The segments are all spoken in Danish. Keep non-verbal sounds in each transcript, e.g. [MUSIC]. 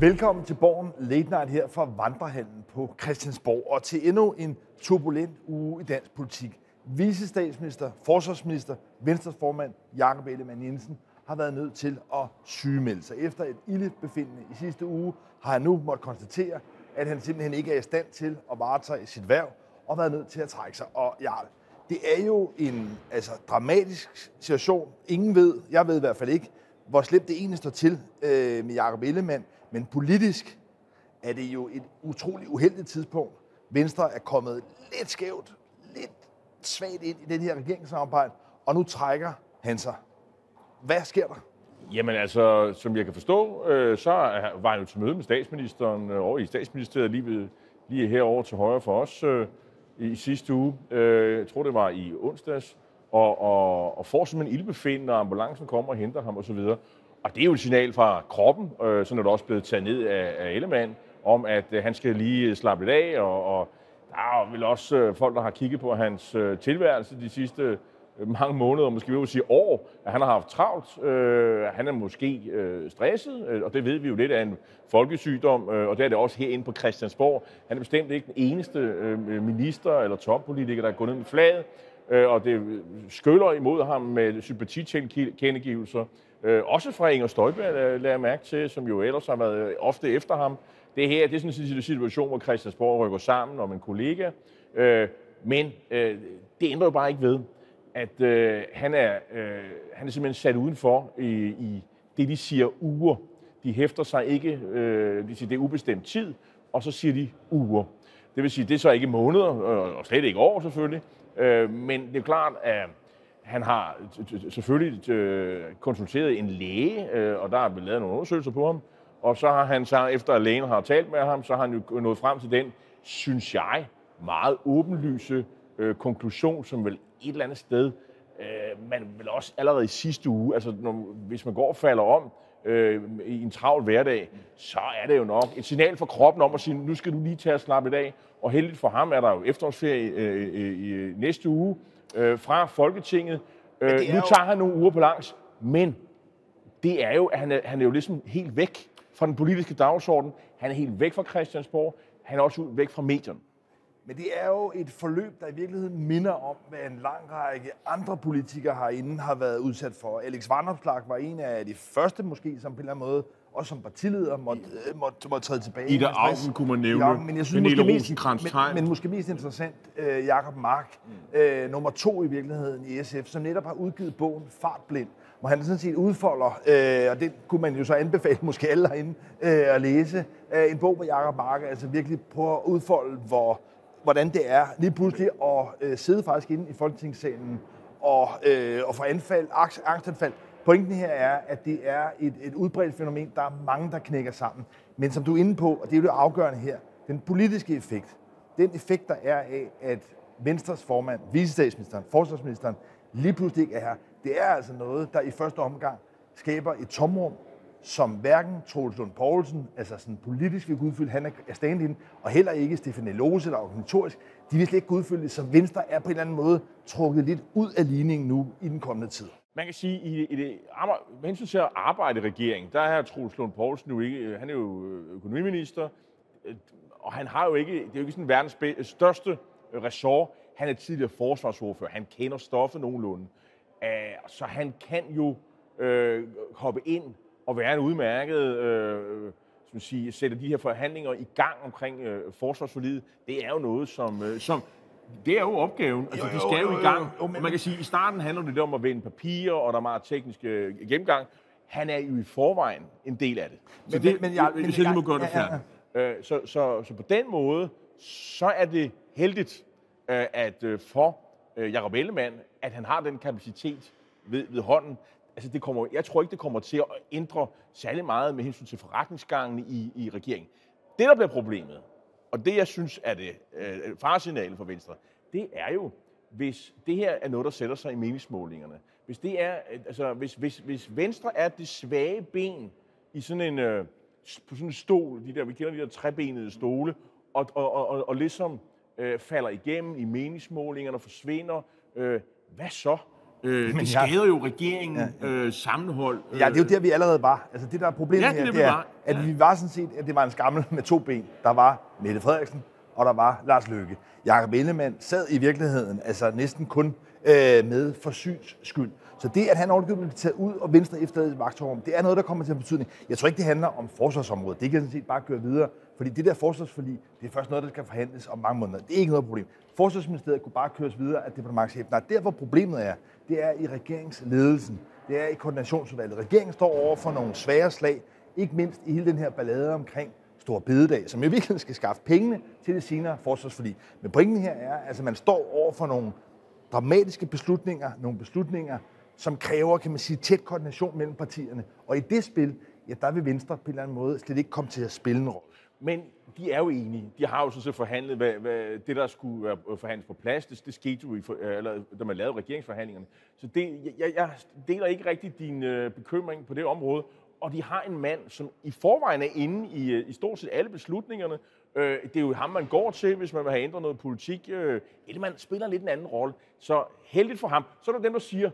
Velkommen til Borgen Late Night her fra Vandrehallen på Christiansborg og til endnu en turbulent uge i dansk politik. Vicestatsminister, forsvarsminister, Venstres formand Jakob Ellemann Jensen har været nødt til at sygemelde sig. Efter et ildebefindende i sidste uge har han nu måttet konstatere, at han simpelthen ikke er i stand til at varetage sit værv og været nødt til at trække sig. Og Jarl, det er jo en altså, dramatisk situation. Ingen ved, jeg ved i hvert fald ikke, hvor slemt det egentlig står til øh, med Jakob Ellemann. Men politisk er det jo et utroligt uheldigt tidspunkt. Venstre er kommet lidt skævt, lidt svagt ind i den her regeringssamarbejde, og nu trækker han sig. Hvad sker der? Jamen altså, som jeg kan forstå, øh, så var han jo til møde med statsministeren øh, over i statsministeriet lige, ved, lige herovre til højre for os øh, i sidste uge. Øh, jeg tror, det var i onsdags. Og, og, og får simpelthen ildbefind, når ambulancen kommer og henter ham osv. Og og det er jo et signal fra kroppen, øh, sådan er det også blevet taget ned af, af Ellemann, om at øh, han skal lige øh, slappe lidt af, og, og der er vel også øh, folk, der har kigget på hans øh, tilværelse de sidste øh, mange måneder, måske vil sige år, at han har haft travlt. Øh, han er måske øh, stresset, øh, og det ved vi jo lidt af en folkesygdom, øh, og det er det også herinde på Christiansborg. Han er bestemt ikke den eneste øh, minister eller toppolitiker, der er gået ned med flaget, øh, og det skyller imod ham med sympatitilkendegivelser. Øh, også fra Inger Støjberg, lader jeg mærke til, som jo ellers har været øh, ofte efter ham. Det her det er sådan en situation, hvor Christiansborg rykker sammen om en kollega. Øh, men øh, det ændrer jo bare ikke ved, at øh, han, er, øh, han er simpelthen sat udenfor i, i det, de siger uger. De hæfter sig ikke, øh, de siger, det er ubestemt tid, og så siger de uger. Det vil sige, det er så ikke måneder, øh, og slet ikke år selvfølgelig, øh, men det er klart, at han har selvfølgelig øh, konsulteret en læge, øh, og der er blevet lavet nogle undersøgelser på ham. Og så har han så, efter at lægen har talt med ham, så har han jo nået frem til den, synes jeg, meget åbenlyse øh, konklusion, som vel et eller andet sted, øh, man vel også allerede i sidste uge, altså når, hvis man går og falder om øh, i en travl hverdag, så er det jo nok et signal for kroppen om at sige, nu skal du lige tage at slappe i dag. Og heldigt for ham er der jo efterårsferie øh, øh, i næste uge, øh, fra Folketinget. Øh, nu jo... tager han nogle uger på langs, men det er jo, at han er, han er jo ligesom helt væk fra den politiske dagsorden. Han er helt væk fra Christiansborg. Han er også væk fra medierne. Men det er jo et forløb, der i virkeligheden minder om, hvad en lang række andre politikere herinde har været udsat for. Alex Vanopslagh var en af de første måske, som på en eller anden måde også som partileder måtte, øh, måtte, måtte træde tilbage. Ida Augen kunne man nævne. Ja, men jeg synes, måske mest, men, men måske mest interessant, uh, Jakob Mark, mm. uh, nummer to i virkeligheden i SF, som netop har udgivet bogen Fartblind, hvor han sådan set udfolder, uh, og det kunne man jo så anbefale måske alle herinde uh, at læse, uh, en bog på Jakob Mark, altså virkelig på at udfolde, hvor, hvordan det er lige pludselig at uh, sidde faktisk inde i Folketingssalen og, uh, og få anfald, angstanfald, Pointen her er, at det er et, et udbredt fænomen. Der er mange, der knækker sammen. Men som du er inde på, og det er jo det afgørende her, den politiske effekt, den effekt, der er af, at Venstres formand, vicestatsministeren, forsvarsministeren, lige pludselig ikke er her, det er altså noget, der i første omgang skaber et tomrum, som hverken Troels Lund Poulsen, altså sådan politisk vil udfylde, han er stand og heller ikke Stefan Lose, der er organisatorisk, de vil slet ikke udfylde det, så Venstre er på en eller anden måde trukket lidt ud af ligningen nu i den kommende tid man kan sige, i, i det, med hensyn til at arbejde i regeringen, der er Troels Lund Poulsen jo ikke, øh, han er jo øh, økonomiminister, øh, og han har jo ikke, det er jo ikke sådan verdens største ressort. Han er tidligere forsvarsordfører, han kender stoffet nogenlunde. Så han kan jo øh, hoppe ind og være en udmærket, øh, som sige, sætte de her forhandlinger i gang omkring øh, forsvarsforlidet. Det er jo noget, som, øh, som, det er jo opgaven. Altså, jo, de skal jo, jo i gang. Jo, jo, men... Man kan sige, i starten handler det om at vende papirer, og der er meget teknisk øh, gennemgang. Han er jo i forvejen en del af det. Så men, det, men, jeg, hvis jeg lige må gøre det ja, ja, ja. Øh, så, så, så på den måde, så er det heldigt, øh, at for Jacob Ellemann, at han har den kapacitet ved, ved hånden. Altså, det kommer, jeg tror ikke, det kommer til at ændre særlig meget med hensyn til forretningsgangen i, i regeringen. Det, der bliver problemet, og det, jeg synes er det øh, farsignalet for Venstre, det er jo, hvis det her er noget, der sætter sig i meningsmålingerne. Hvis, det er, øh, altså, hvis, hvis, hvis Venstre er det svage ben i sådan en, øh, på sådan en stol, de der, vi kender de der trebenede stole, og, og, og, og, og ligesom øh, falder igennem i meningsmålingerne og forsvinder, øh, hvad så? Øh, det skader jo regeringen, ja, ja. Øh, sammenhold. Øh. Ja, det er jo der, vi allerede var. Altså det, der er problemet ja, det, her, det, det er, var. at ja. vi var sådan set, at det var en skammel med to ben. Der var Mette Frederiksen, og der var Lars Løkke. Jakob Ellemann sad i virkeligheden altså næsten kun øh, med for syns skyld. Så det, at han overhovedet bliver taget ud og venstre efter et magtrum, det er noget, der kommer til at betydning. Jeg tror ikke, det handler om forsvarsområdet. Det kan sådan set bare køre videre. Fordi det der forsvarsforlig, det er først noget, der skal forhandles om mange måneder. Det er ikke noget problem. Forsvarsministeriet kunne bare køres videre af departementchefen. Nej, der hvor problemet er, det er i regeringsledelsen. Det er i koordinationsudvalget. Regeringen står over for nogle svære slag, ikke mindst i hele den her ballade omkring Stor Bededag, som i virkelig skal skaffe pengene til det senere forsvarsforlig. Men pointen her er, at altså, man står over for nogle dramatiske beslutninger, nogle beslutninger, som kræver, kan man sige, tæt koordination mellem partierne. Og i det spil, ja, der vil Venstre på en eller anden måde slet ikke komme til at spille en rolle. Men de er jo enige. De har jo så forhandlet, hvad, hvad, det der skulle være øh, på plads, det, det skete jo, i, eller, øh, da man lavede regeringsforhandlingerne. Så det, jeg, jeg deler ikke rigtig din øh, bekymring på det område. Og de har en mand, som i forvejen er inde i, øh, i stort set alle beslutningerne. Øh, det er jo ham, man går til, hvis man vil have ændret noget politik. Øh, man spiller lidt en anden rolle. Så heldigt for ham. Så er der dem, der siger,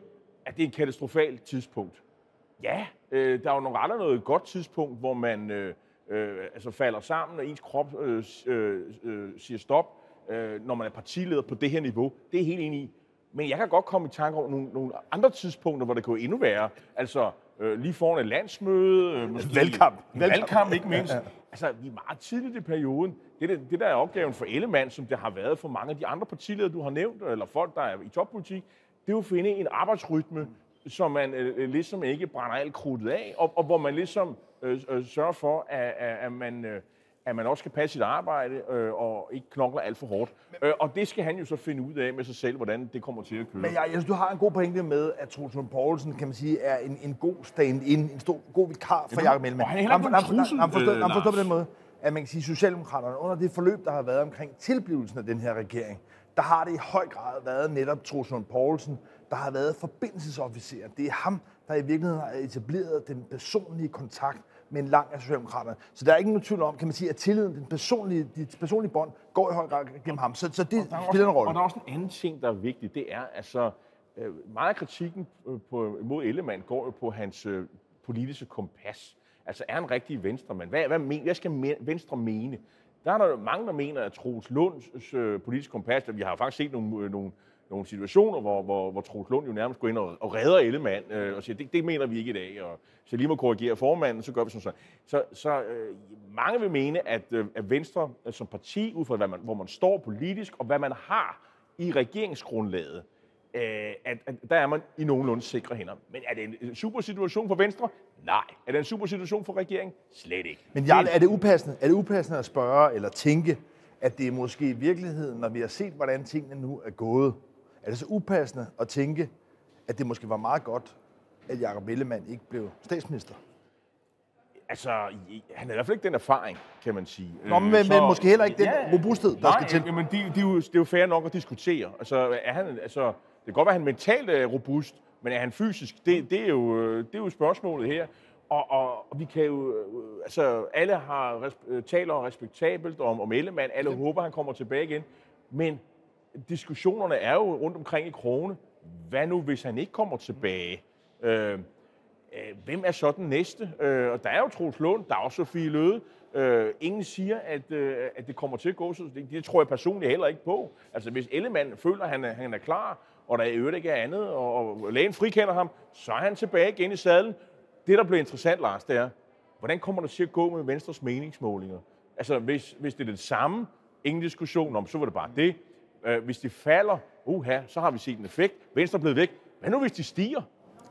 at det er et katastrofalt tidspunkt. Ja, øh, der er jo nok aldrig noget godt tidspunkt, hvor man øh, øh, altså falder sammen, og ens krop øh, øh, øh, siger stop, øh, når man er partileder på det her niveau. Det er helt enig i. Men jeg kan godt komme i tanke om nogle, nogle andre tidspunkter, hvor det kunne endnu være. Altså øh, lige foran et landsmøde. Øh, måske valgkamp. Valgkamp, valgkamp ikke mindst. Altså, vi er meget tidligt i perioden. Det, det, det der er opgaven for Ellemann, som det har været for mange af de andre partiledere, du har nævnt, eller folk, der er i toppolitik, det er jo at finde en arbejdsrytme, som man øh, ligesom ikke brænder alt krudtet af, og, og hvor man ligesom øh, øh, sørger for, at, at, man... Øh, at man også skal passe sit arbejde øh, og ikke knokler alt for hårdt. Men, øh, og det skal han jo så finde ud af med sig selv, hvordan det kommer til at køre. Men jeg, jeg synes, du har en god pointe med, at Troels Poulsen, kan man sige, er en, en god stand-in, en stor, god vikar for Jacob Ellemann. Han er heller ikke en trussel, Han forstår på den måde, at man kan sige, at Socialdemokraterne under det forløb, der har været omkring tilblivelsen af den her regering, der har det i høj grad været netop Troels Poulsen, der har været forbindelsesofficer. Det er ham, der i virkeligheden har etableret den personlige kontakt med en lang af Socialdemokraterne. Så der er ikke nogen tvivl om, kan man sige, at tilliden, den personlige, dit personlige bånd, går i høj grad gennem ham. Så, så det spiller en rolle. Og der er også en anden ting, der er vigtig. Det er altså, øh, meget af kritikken øh, på, mod Ellemann går jo på hans øh, politiske kompas. Altså er han rigtig venstremand? Hvad, hvad, men, hvad skal Venstre mene? Der er der mange, der mener, at Troels Lunds øh, politiske kompas, vi har faktisk set nogle, øh, nogle nogle situationer, hvor, hvor, hvor Troels Lund jo nærmest går ind og, og redder Ellemann øh, og siger, det, det mener vi ikke i dag, og så lige må korrigere formanden, så gør vi sådan så. Så, så øh, mange vil mene, at, øh, at Venstre øh, som parti, ud fra hvad man, hvor man står politisk, og hvad man har i regeringsgrundlaget, øh, at, at der er man i nogenlunde sikre hænder. Men er det en super situation for Venstre? Nej. Er det en super situation for regeringen? Slet ikke. Men Jarl, er det upassende, er det upassende at spørge eller tænke, at det er måske i virkeligheden, når vi har set, hvordan tingene nu er gået, er det så upassende at tænke, at det måske var meget godt, at Jacob Ellemann ikke blev statsminister? Altså, han har i hvert fald ikke den erfaring, kan man sige. Nå, men, så, men måske heller ikke den ja, robusthed, der nej, skal til. men det, det, er jo, det er jo fair nok at diskutere. Altså, er han, altså, det kan godt være, at han mentalt er robust, men er han fysisk? Det, det, er, jo, det er jo spørgsmålet her. Og, og, og vi kan jo, altså alle har taler respektabelt om, om Ellemann, alle ja. håber, han kommer tilbage igen. Men diskussionerne er jo rundt omkring i krone. Hvad nu, hvis han ikke kommer tilbage? Øh, øh, hvem er så den næste? Øh, og der er jo Troels Lund, der er også Sofie Løde. Øh, ingen siger, at, øh, at det kommer til at gå, så det, det tror jeg personligt heller ikke på. Altså, hvis Ellemann føler, at han er, han er klar, og der i øvrigt ikke er andet, og, og lægen frikender ham, så er han tilbage igen i sadlen. Det, der bliver interessant, Lars, det er, hvordan kommer det til at gå med Venstres meningsmålinger? Altså, hvis, hvis det er det samme, ingen diskussion om, så var det bare det. Øh, hvis de falder, uha, så har vi set en effekt. Venstre er blevet væk. Hvad nu, hvis de stiger?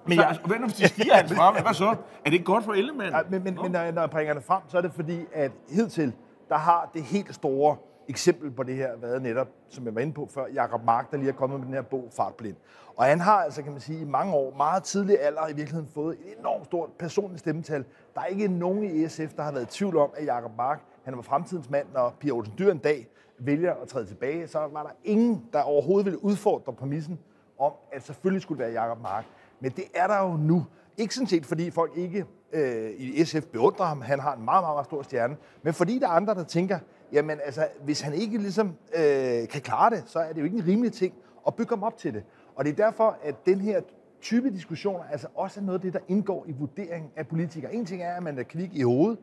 Men jeg, hvad nu, hvis de stiger hans frem? Hvad så? Er det ikke godt for Ellemann? Ja, men, men, men når, jeg, når jeg bringer det frem, så er det fordi, at hidtil, der har det helt store eksempel på det her været netop, som jeg var inde på før, Jakob Mark, der lige er kommet med den her bog, Fartblind. Og han har altså, kan man sige, i mange år, meget tidlig alder, i virkeligheden fået et enormt stort personligt stemmetal. Der er ikke nogen i SF, der har været i tvivl om, at Jakob Mark, han var fremtidens mand, når Pia Olsen Dyr en dag vælger at træde tilbage, så var der ingen, der overhovedet ville udfordre præmissen om, at selvfølgelig skulle det være Jacob Mark. Men det er der jo nu. Ikke sådan set, fordi folk ikke øh, i SF beundrer ham, han har en meget, meget, meget stor stjerne, men fordi der er andre, der tænker, jamen altså, hvis han ikke ligesom øh, kan klare det, så er det jo ikke en rimelig ting at bygge ham op til det. Og det er derfor, at den her type diskussioner altså også er noget af det, der indgår i vurderingen af politikere. En ting er, at man er kvik i hovedet,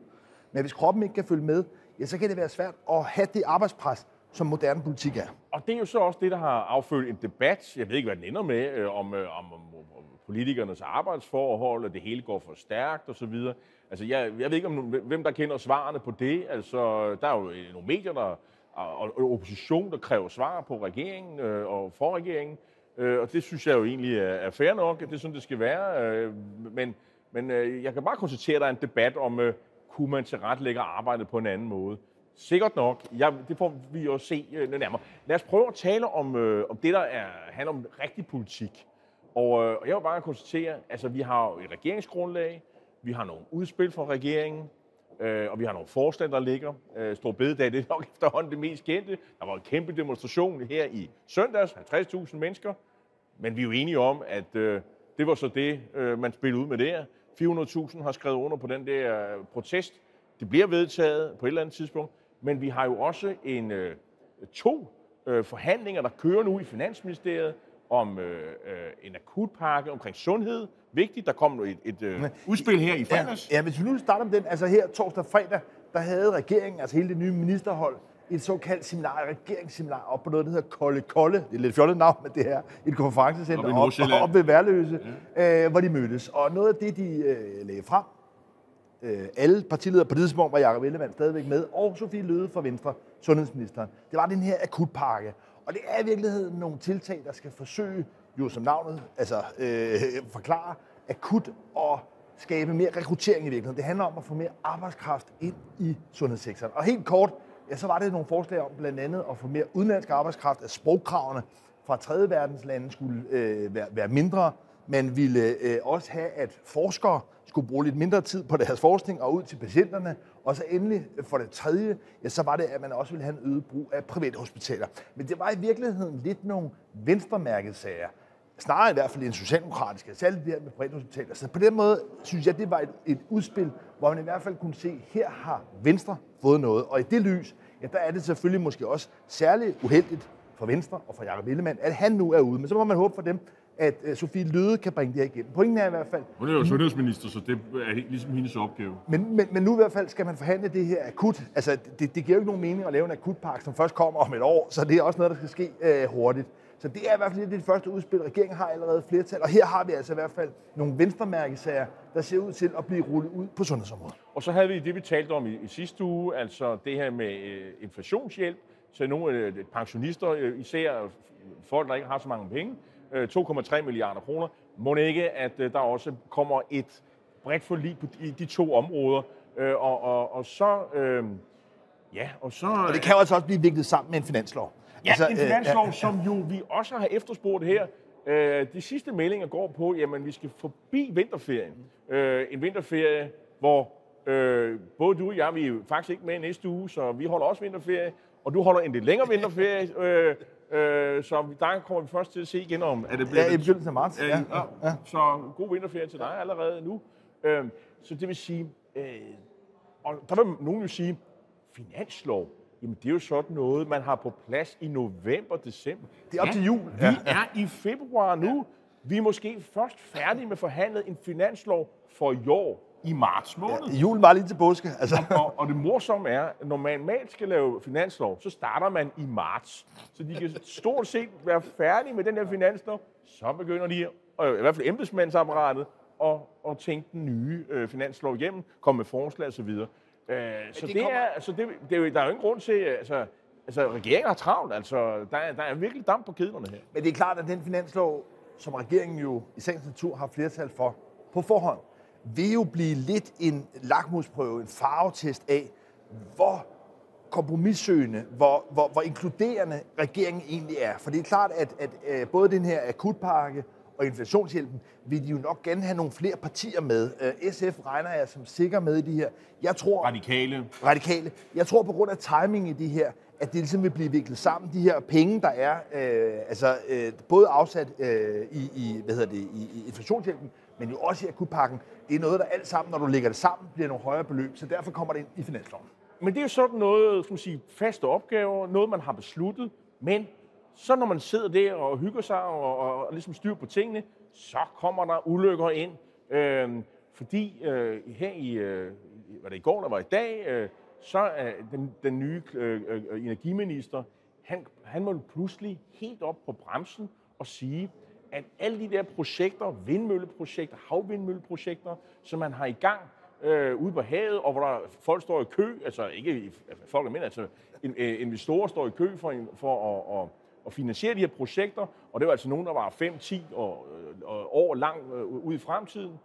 men hvis kroppen ikke kan følge med, ja, så kan det være svært at have det arbejdspres, som moderne politik er. Og det er jo så også det, der har affødt en debat, jeg ved ikke, hvad den ender med, øh, om, øh, om, om, om politikernes arbejdsforhold, og det hele går for stærkt osv. Altså, jeg, jeg ved ikke, om, hvem der kender svarene på det. Altså, der er jo øh, nogle medier, der, og opposition, der kræver svar på regeringen øh, og for regeringen. Øh, og det synes jeg jo egentlig er, er fair nok, det er sådan, det skal være. Øh, men men øh, jeg kan bare konstatere, at der er en debat om, øh, kunne man tilrettelægge arbejdet på en anden måde. Sikkert nok. Ja, det får vi jo se øh, nærmere. Lad os prøve at tale om, øh, om det, der er, handler om rigtig politik. Og øh, jeg vil bare konstatere, altså vi har jo et regeringsgrundlag, vi har nogle udspil fra regeringen, øh, og vi har nogle forslag, der ligger. Øh, Stor bededag, det er nok [LAUGHS] efterhånden det mest kendte. Der var en kæmpe demonstration her i søndags, 50.000 mennesker. Men vi er jo enige om, at øh, det var så det, øh, man spillede ud med der. 400.000 har skrevet under på den der protest. Det bliver vedtaget på et eller andet tidspunkt. Men vi har jo også en, øh, to øh, forhandlinger, der kører nu i Finansministeriet om øh, øh, en akutpakke omkring sundhed. Vigtigt, der kom et, et øh, udspil her i fredags. Ja, ja, hvis vi nu starter med den, altså her torsdag fredag, der havde regeringen, altså hele det nye ministerhold, et såkaldt seminar, et regeringsseminar, op på noget, der hedder Kolde Kolde. Det er lidt fjollet navn, men det her et konferencecenter op, op, op ved Værløse, ja. øh, hvor de mødtes. Og noget af det, de øh, lagde frem, øh, alle partiledere på det tidspunkt var Jacob Ellemann stadigvæk med, og Sofie Løde fra Venstre, sundhedsministeren. Det var den her akutpakke. Og det er i virkeligheden nogle tiltag, der skal forsøge, jo som navnet, altså øh, forklare, akut og skabe mere rekruttering i virkeligheden. Det handler om at få mere arbejdskraft ind i sundhedssektoren. Og helt kort, ja, så var det nogle forslag om blandt andet at få mere udenlandsk arbejdskraft, at sprogkravene fra tredje verdens lande skulle øh, være, være mindre. Man ville øh, også have, at forskere skulle bruge lidt mindre tid på deres forskning og ud til patienterne. Og så endelig for det tredje, ja, så var det, at man også ville have en øget brug af private hospitaler. Men det var i virkeligheden lidt nogle venstremærkesager. Snarere i hvert fald en socialdemokratisk, særligt det her med private hospitaler. Så på den måde synes jeg, det var et, et udspil, hvor man i hvert fald kunne se, at her har Venstre fået noget. Og i det lys, ja, der er det selvfølgelig måske også særligt uheldigt for Venstre og for Jacob Ellemann, at han nu er ude. Men så må man håbe for dem, at uh, Sofie Løde kan bringe det her igennem. Pointen er i hvert fald... Hun er jo sundhedsminister, så det er ligesom hendes opgave. Men, men, men nu i hvert fald skal man forhandle det her akut. Altså, det, det giver jo ikke nogen mening at lave en akutpakke, som først kommer om et år, så det er også noget, der skal ske uh, hurtigt. Så det er i hvert fald det, det første udspil. Regeringen har allerede flertal, og her har vi altså i hvert fald nogle venstremærkesager, der ser ud til at blive rullet ud på sundhedsområdet. Og så havde vi det, vi talte om i, i sidste uge, altså det her med øh, inflationshjælp til nogle øh, pensionister, øh, især folk, der ikke har så mange penge. 2,3 milliarder kroner. Må ikke, at der også kommer et bredt forlig på de, de to områder. Og, og, og så... Øh, ja, og så... Og det kan jo altså også blive viklet sammen med en finanslov. Ja, altså, en finanslov, øh, som jo vi også har efterspurgt her. Øh, de sidste meldinger går på, at vi skal forbi vinterferien. Øh, en vinterferie, hvor øh, både du og jeg, vi er faktisk ikke med næste uge, så vi holder også vinterferie. Og du holder en lidt længere [LAUGHS] vinterferie, øh, øh, så der kommer vi først til at se igen om, at det bliver... Ja, i begyndelsen af marts. Øh, ja, ja, ja. Så god vinterferie til dig allerede nu. Øh, så det vil sige, øh, og der vil nogen jo sige, finanslov, Jamen, det er jo sådan noget, man har på plads i november, december. Det er op ja, til jul. Vi ja. er i februar nu. Ja. Vi er måske først færdige med forhandlet en finanslov for i år i marts måned. Ja, julen var lige til påske. Altså. Og, og det morsomme er, at når man normalt skal lave finanslov, så starter man i marts. Så de kan stort set være færdige med den her finanslov. Så begynder de, og i hvert fald embedsmandsapparatet, at, at tænke den nye øh, finanslov hjem, komme med forslag osv. Øh, så det, det er, så det, det er jo, der er jo ingen grund til, altså, altså regeringen har travlt, altså der, er, der er virkelig damp på kedlerne her. Men det er klart, at den finanslov, som regeringen jo i sagens natur har flertal for på forhånd, vil jo blive lidt en lakmusprøve, en farvetest af, hvor kompromissøgende, hvor, hvor, hvor inkluderende regeringen egentlig er. For det er klart, at, at, at både den her akutpakke og inflationshjælpen, vil de jo nok gerne have nogle flere partier med. Øh, SF regner jeg som sikker med i de her. Jeg tror, radikale. Radikale. Jeg tror på grund af timing i de her, at det ligesom vil blive viklet sammen. De her penge, der er øh, altså, øh, både afsat øh, i, i, hvad hedder det, i, i inflationshjælpen, men jo også i akutpakken. Det er noget, der alt sammen, når du lægger det sammen, bliver nogle højere beløb. Så derfor kommer det ind i finansloven. Men det er jo sådan noget, som sige, faste opgaver, noget man har besluttet, men så når man sidder der og hygger sig og, og, og ligesom styr på tingene, så kommer der ulykker ind. Øh, fordi øh, her i, øh, var det i går, der var i dag, øh, så er den, den nye øh, øh, øh energiminister, han, han må pludselig helt op på bremsen og sige, at alle de der projekter, vindmølleprojekter, havvindmølleprojekter, som man har i gang øh, ude på havet, og hvor der folk står i kø, altså ikke folk men altså øh, investorer står i kø for, for at, at, at finansiere de her projekter, og det var altså nogen, der var 5-10 og, øh, og år lang øh, i fremtiden,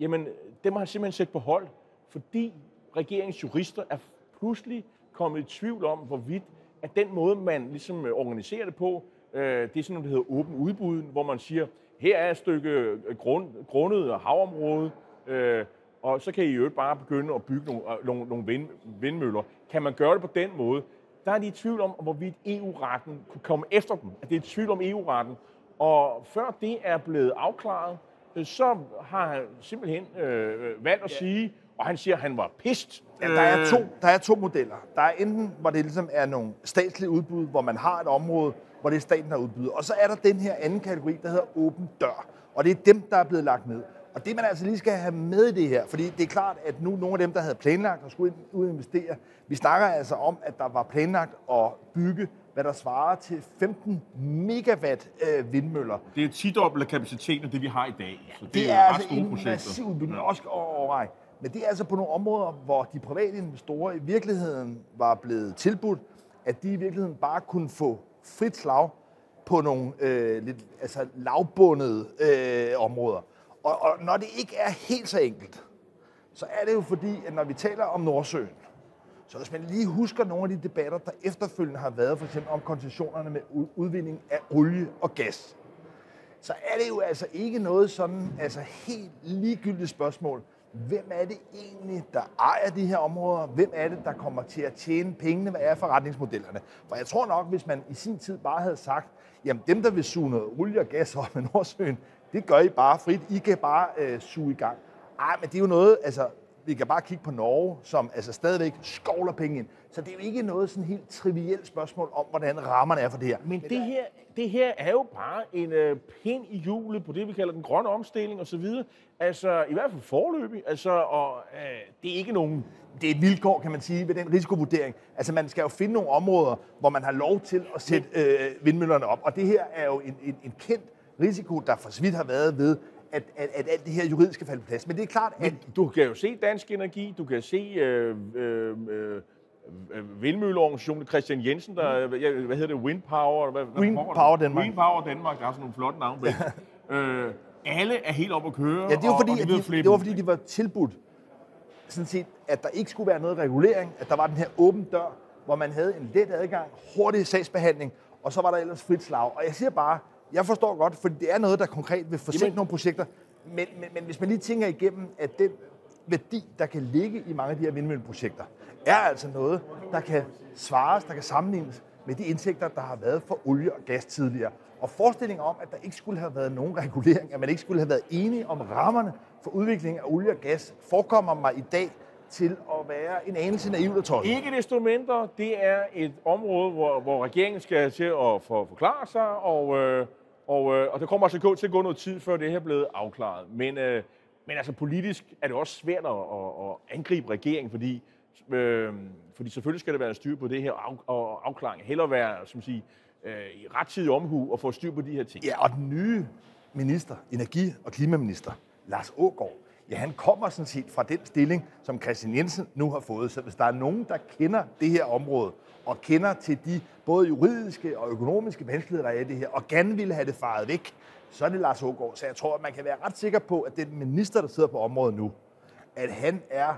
jamen dem har han simpelthen sat på hold, fordi regeringens jurister er pludselig kommet i tvivl om, hvorvidt at den måde, man ligesom øh, organiserer det på, øh, det er sådan noget, der hedder åben udbud, hvor man siger, her er et stykke øh, grund, grundet havområde, øh, og så kan I jo bare begynde at bygge nogle, nogle, nogle vind, vindmøller. Kan man gøre det på den måde? Der er de i tvivl om, hvorvidt EU-retten kunne komme efter dem. At det er i tvivl om EU-retten. Og før det er blevet afklaret, så har han simpelthen øh, valgt at sige, og han siger, at han var pist. Ja, der, er to, der er to modeller. Der er enten, hvor det ligesom er nogle statslige udbud, hvor man har et område, hvor det er staten, der udbyder. Og så er der den her anden kategori, der hedder åben dør. Og det er dem, der er blevet lagt ned. Og det man altså lige skal have med i det her, fordi det er klart, at nu nogle af dem, der havde planlagt og skulle ud investere, vi snakker altså om, at der var planlagt at bygge, hvad der svarer til 15 megawatt øh, vindmøller. Det er 10 dobbelt kapaciteten af det, vi har i dag. Så det, det er, er altså en projekter. massiv udbygning, også overvej. Men det er altså på nogle områder, hvor de private investorer i virkeligheden var blevet tilbudt, at de i virkeligheden bare kunne få frit slag på nogle øh, lidt altså lavbundede øh, områder. Og, og når det ikke er helt så enkelt, så er det jo fordi, at når vi taler om Nordsøen, så hvis man lige husker nogle af de debatter, der efterfølgende har været, for eksempel om koncessionerne med udvinding af olie og gas, så er det jo altså ikke noget sådan altså helt ligegyldigt spørgsmål. Hvem er det egentlig, der ejer de her områder? Hvem er det, der kommer til at tjene pengene? Hvad er forretningsmodellerne? For jeg tror nok, hvis man i sin tid bare havde sagt, jamen dem, der vil suge noget olie og gas op med Nordsøen, det gør I bare frit. I kan bare øh, suge i gang. Ej, men det er jo noget, altså, vi kan bare kigge på Norge, som altså stadigvæk skovler penge ind. Så det er jo ikke noget sådan helt trivielt spørgsmål om, hvordan rammerne er for det her. Men det her, det her er jo bare en øh, pind i hjulet på det, vi kalder den grønne omstilling osv. Altså, i hvert fald forløbig. Altså, og øh, det er ikke nogen... Det er et vilkår, kan man sige, ved den risikovurdering. Altså, man skal jo finde nogle områder, hvor man har lov til at sætte øh, vindmøllerne op. Og det her er jo en, en, en kendt risiko, der for så vidt har været ved, at, at, at alt det her juridiske falder på plads. Men det er klart, at... Men du kan jo se Dansk Energi, du kan se øh, øh, øh, vindmølleorganisationen Christian Jensen, der, mm. hvad hedder det, Wind Power? Hvad, Wind hvad Power Danmark. Wind Power Danmark, der har sådan nogle flotte navne. Øh, alle er helt oppe at køre. Ja, det var fordi, og, og de, de, det var fordi, de var tilbudt, sådan set, at der ikke skulle være noget regulering, at der var den her åben dør, hvor man havde en let adgang, hurtig sagsbehandling, og så var der ellers frit slag. Og jeg siger bare, jeg forstår godt, for det er noget, der konkret vil forsinke nogle projekter. Men, men, men hvis man lige tænker igennem, at den værdi, der kan ligge i mange af de her vindmølleprojekter, er altså noget, der kan svares, der kan sammenlignes med de indtægter, der har været for olie og gas tidligere. Og forestillingen om, at der ikke skulle have været nogen regulering, at man ikke skulle have været enige om rammerne for udvikling af olie og gas, forekommer mig i dag til at være en anelse naivt og tosset. Ikke desto mindre, det er et område, hvor, hvor regeringen skal til at for, forklare sig, og, øh, og, øh, og der kommer altså til at gå noget tid, før det her er blevet afklaret. Men, øh, men altså politisk er det også svært at, at, at angribe regeringen, fordi, øh, fordi selvfølgelig skal der være styr på det her af, og afklaring. Heller være, som sige, øh, i rettidig omhu og få styr på de her ting. Ja, og den nye minister, energi- og klimaminister, Lars Ågaard, ja, han kommer sådan set fra den stilling, som Christian Jensen nu har fået. Så hvis der er nogen, der kender det her område, og kender til de både juridiske og økonomiske vanskeligheder, der er i det her, og gerne ville have det faret væk, så er det Lars Ågaard. Så jeg tror, at man kan være ret sikker på, at den minister, der sidder på området nu, at han er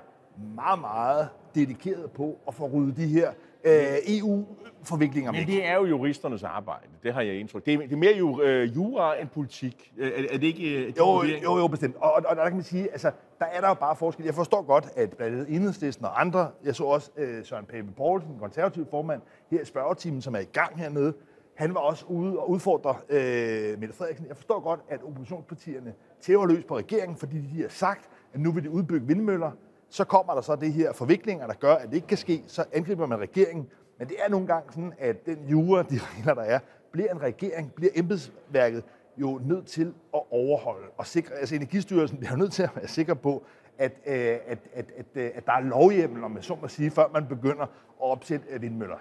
meget, meget dedikeret på at få ryddet de her øh, EU-forviklinger Men det er jo juristernes arbejde, det har jeg indtryk. Det er, det er mere jo, øh, jura end politik. Er, er det ikke... Øh, jo, jo, jo, bestemt. Og, og, og der kan man sige, altså, der er der jo bare forskel. Jeg forstår godt, at blandt andet Enhedslisten og andre, jeg så også øh, Søren Pape Poulsen, den konservative formand, her i spørgetimen, som er i gang hernede, han var også ude og udfordre øh, Mette Frederiksen. Jeg forstår godt, at oppositionspartierne tæver løs på regeringen, fordi de har sagt, at nu vil de udbygge vindmøller. Så kommer der så det her forviklinger, der gør, at det ikke kan ske. Så angriber man regeringen. Men det er nogle gange sådan, at den jura, de [LAUGHS] regler, der er, bliver en regering, bliver embedsværket jo nødt til at overholde og sikre, altså Energistyrelsen bliver nødt til at være sikker på, at, øh, at, at, at, øh, at der er lovhjemmel, om man så må sige, før man begynder at opsætte vindmøller.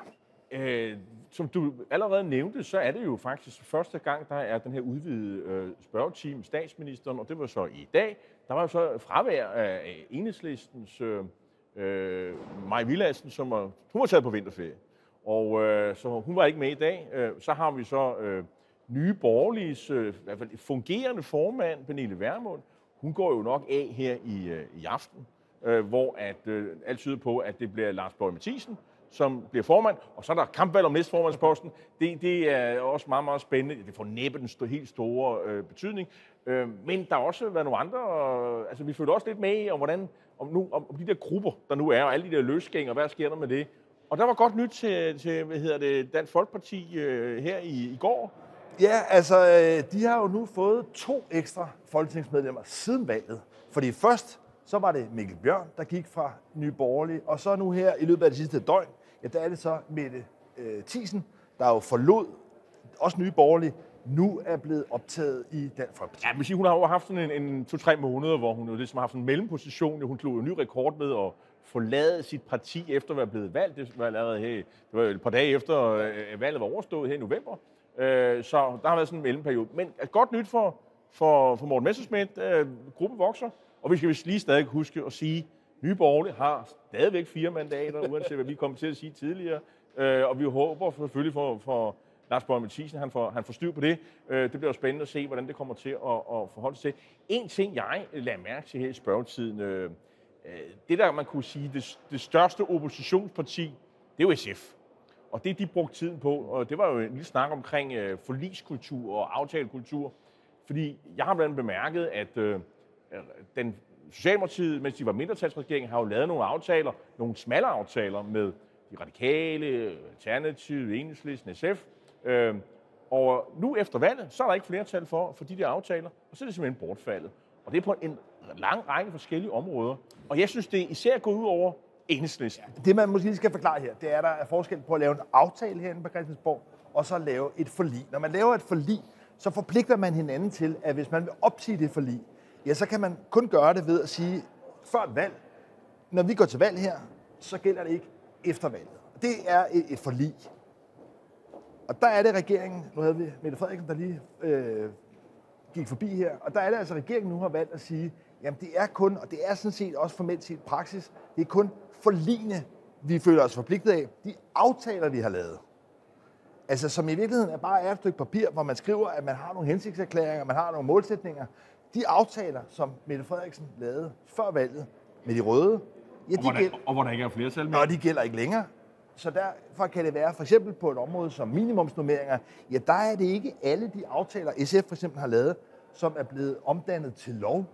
Øh, som du allerede nævnte, så er det jo faktisk første gang, der er den her udvidede øh, spørgetime statsministeren, og det var så i dag. Der var jo så fravær af enhedslistens øh, øh, Maja Villadsen, som var, hun var taget på vinterferie. Og øh, så hun var ikke med i dag. Øh, så har vi så øh, nye borgerliges øh, i hvert fald fungerende formand, Pernille Vermund. Hun går jo nok af her i, øh, i aften, øh, hvor at, øh, alt tyder på, at det bliver Lars Borg Mathisen, som bliver formand, og så er der kampvalg om næstformandsposten. Det, det er også meget, meget spændende. Det får næppe den helt store øh, betydning. Øh, men der har også været nogle andre, og, altså vi følte også lidt med i, om, hvordan, om, nu, om, om de der grupper, der nu er, og alle de der løsgænger, hvad sker der med det? Og der var godt nyt til, til hvad hedder det, Dansk Folkeparti øh, her i, i går. Ja, altså, øh, de har jo nu fået to ekstra folketingsmedlemmer siden valget. Fordi først, så var det Mikkel Bjørn, der gik fra Nye Borgerlige, og så nu her i løbet af det sidste døgn, ja, der er det så Mette øh, Thiesen, der jo forlod også Nye Borgerlige, nu er blevet optaget i Dansk Folkeparti. Ja, men sige, hun har jo haft sådan en, en to-tre måneder, hvor hun jo ligesom har haft en mellemposition. Hun slog jo en ny rekord med at forlade sit parti efter at være blevet valgt. Det var allerede her, det var et par dage efter at valget var overstået her i november. Øh, så der har været sådan en mellemperiode. Men godt nyt for, for, for Morten Messerschmidt. Øh, gruppen vokser, og vi skal vist lige stadig huske at sige, Nye Borgerlige har stadigvæk fire mandater, uanset hvad vi kom til at sige tidligere. Og vi håber selvfølgelig for, for Lars Borg Mathisen, han får, han får styr på det. Øh, det bliver jo spændende at se, hvordan det kommer til at, at forholde sig til. En ting, jeg øh, lader mærke til her i spørgetiden, øh, det der, man kunne sige, det, det største oppositionsparti, det er jo SF. Og det, de brugte tiden på, og det var jo en lille snak omkring øh, forliskultur og aftalekultur. Fordi jeg har blandt andet bemærket, at øh, den Socialdemokratiet, mens de var mindretalsregering, har jo lavet nogle aftaler, nogle smalle aftaler med de radikale, Alternativ, Enhedslisten, SF. Øh, og nu efter valget, så er der ikke flertal for, for de der aftaler, og så er det simpelthen bortfaldet. Og det er på en lang række forskellige områder. Og jeg synes, det især går ud over enhedslisten. Det, man måske lige skal forklare her, det er, at der er forskel på at lave en aftale herinde på Christiansborg, og så lave et forlig. Når man laver et forlig, så forpligter man hinanden til, at hvis man vil opsige det forlig, ja, så kan man kun gøre det ved at sige, før et valg, når vi går til valg her, så gælder det ikke efter valget. Det er et, et forlig. Og der er det regeringen, nu havde vi Mette Frederiksen, der lige øh, gik forbi her, og der er det altså, regeringen nu har valgt at sige, jamen det er kun, og det er sådan set også formelt set praksis, det er kun forligende, vi føler os forpligtet af, de aftaler, vi har lavet. Altså som i virkeligheden er bare er et stykke papir, hvor man skriver, at man har nogle hensigtserklæringer, man har nogle målsætninger. De aftaler, som Mette Frederiksen lavede før valget med de røde, ja, de og, hvor der, gælder, og hvor der ikke er flertal med. Og de gælder ikke længere. Så derfor kan det være, for eksempel på et område som minimumsnummeringer, ja, der er det ikke alle de aftaler, SF for eksempel har lavet, som er blevet omdannet til lov,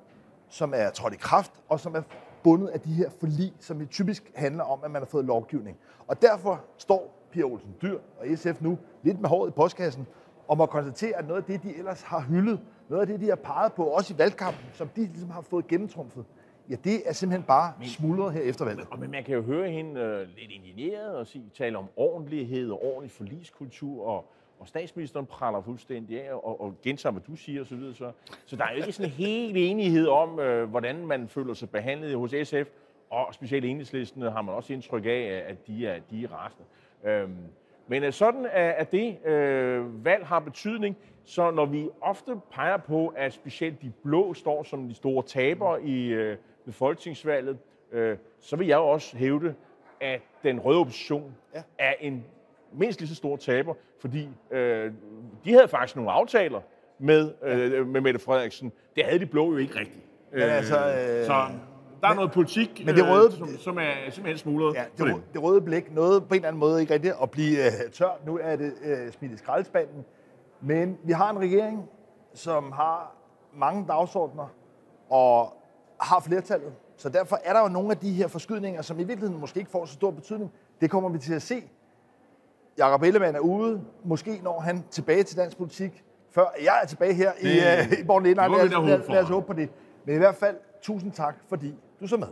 som er trådt i kraft, og som er bundet af de her forlig, som det typisk handler om, at man har fået lovgivning. Og derfor står Pia Olsen Dyr og SF nu lidt med håret i postkassen, og må konstatere, at noget af det, de ellers har hyldet, noget af det, de har peget på, også i valgkampen, som de ligesom har fået gennemtrumfet, ja, det er simpelthen bare men, smuldret her efter valget. Men man kan jo høre hende uh, lidt indigneret og sige, tale om ordentlighed og ordentlig forliskultur, og, og statsministeren praller fuldstændig af og, og gentager, hvad du siger osv. Så, så, så der er jo ikke sådan en helt enighed om, uh, hvordan man føler sig behandlet hos SF, og specielt enhedslisten har man også indtryk af, at de er, de er rasende. Øhm, men sådan at det øh, valg har betydning, så når vi ofte peger på, at specielt de blå står som de store tabere i øh, ved folketingsvalget, øh, så vil jeg jo også hævde, at den røde opposition ja. er en mindst lige så stor taber, fordi øh, de havde faktisk nogle aftaler med, øh, med Mette Frederiksen. Det havde de blå jo ikke rigtigt. Men altså, øh, så der er noget politik, men det røde, øh, som, som er simpelthen smuglet. Ja, det, det. det røde blik noget på en eller anden måde ikke rigtigt at blive øh, tørt. Nu er det øh, smidt i skraldespanden. Men vi har en regering, som har mange dagsordner og har flertallet. Så derfor er der jo nogle af de her forskydninger, som i virkeligheden måske ikke får så stor betydning. Det kommer vi til at se. Jakob Ellemann er ude. Måske når han tilbage til dansk politik, før jeg er tilbage her det, i, uh, i Borgen Lad, lad, lad os håbe på det. Men i hvert fald, tusind tak, fordi du så med.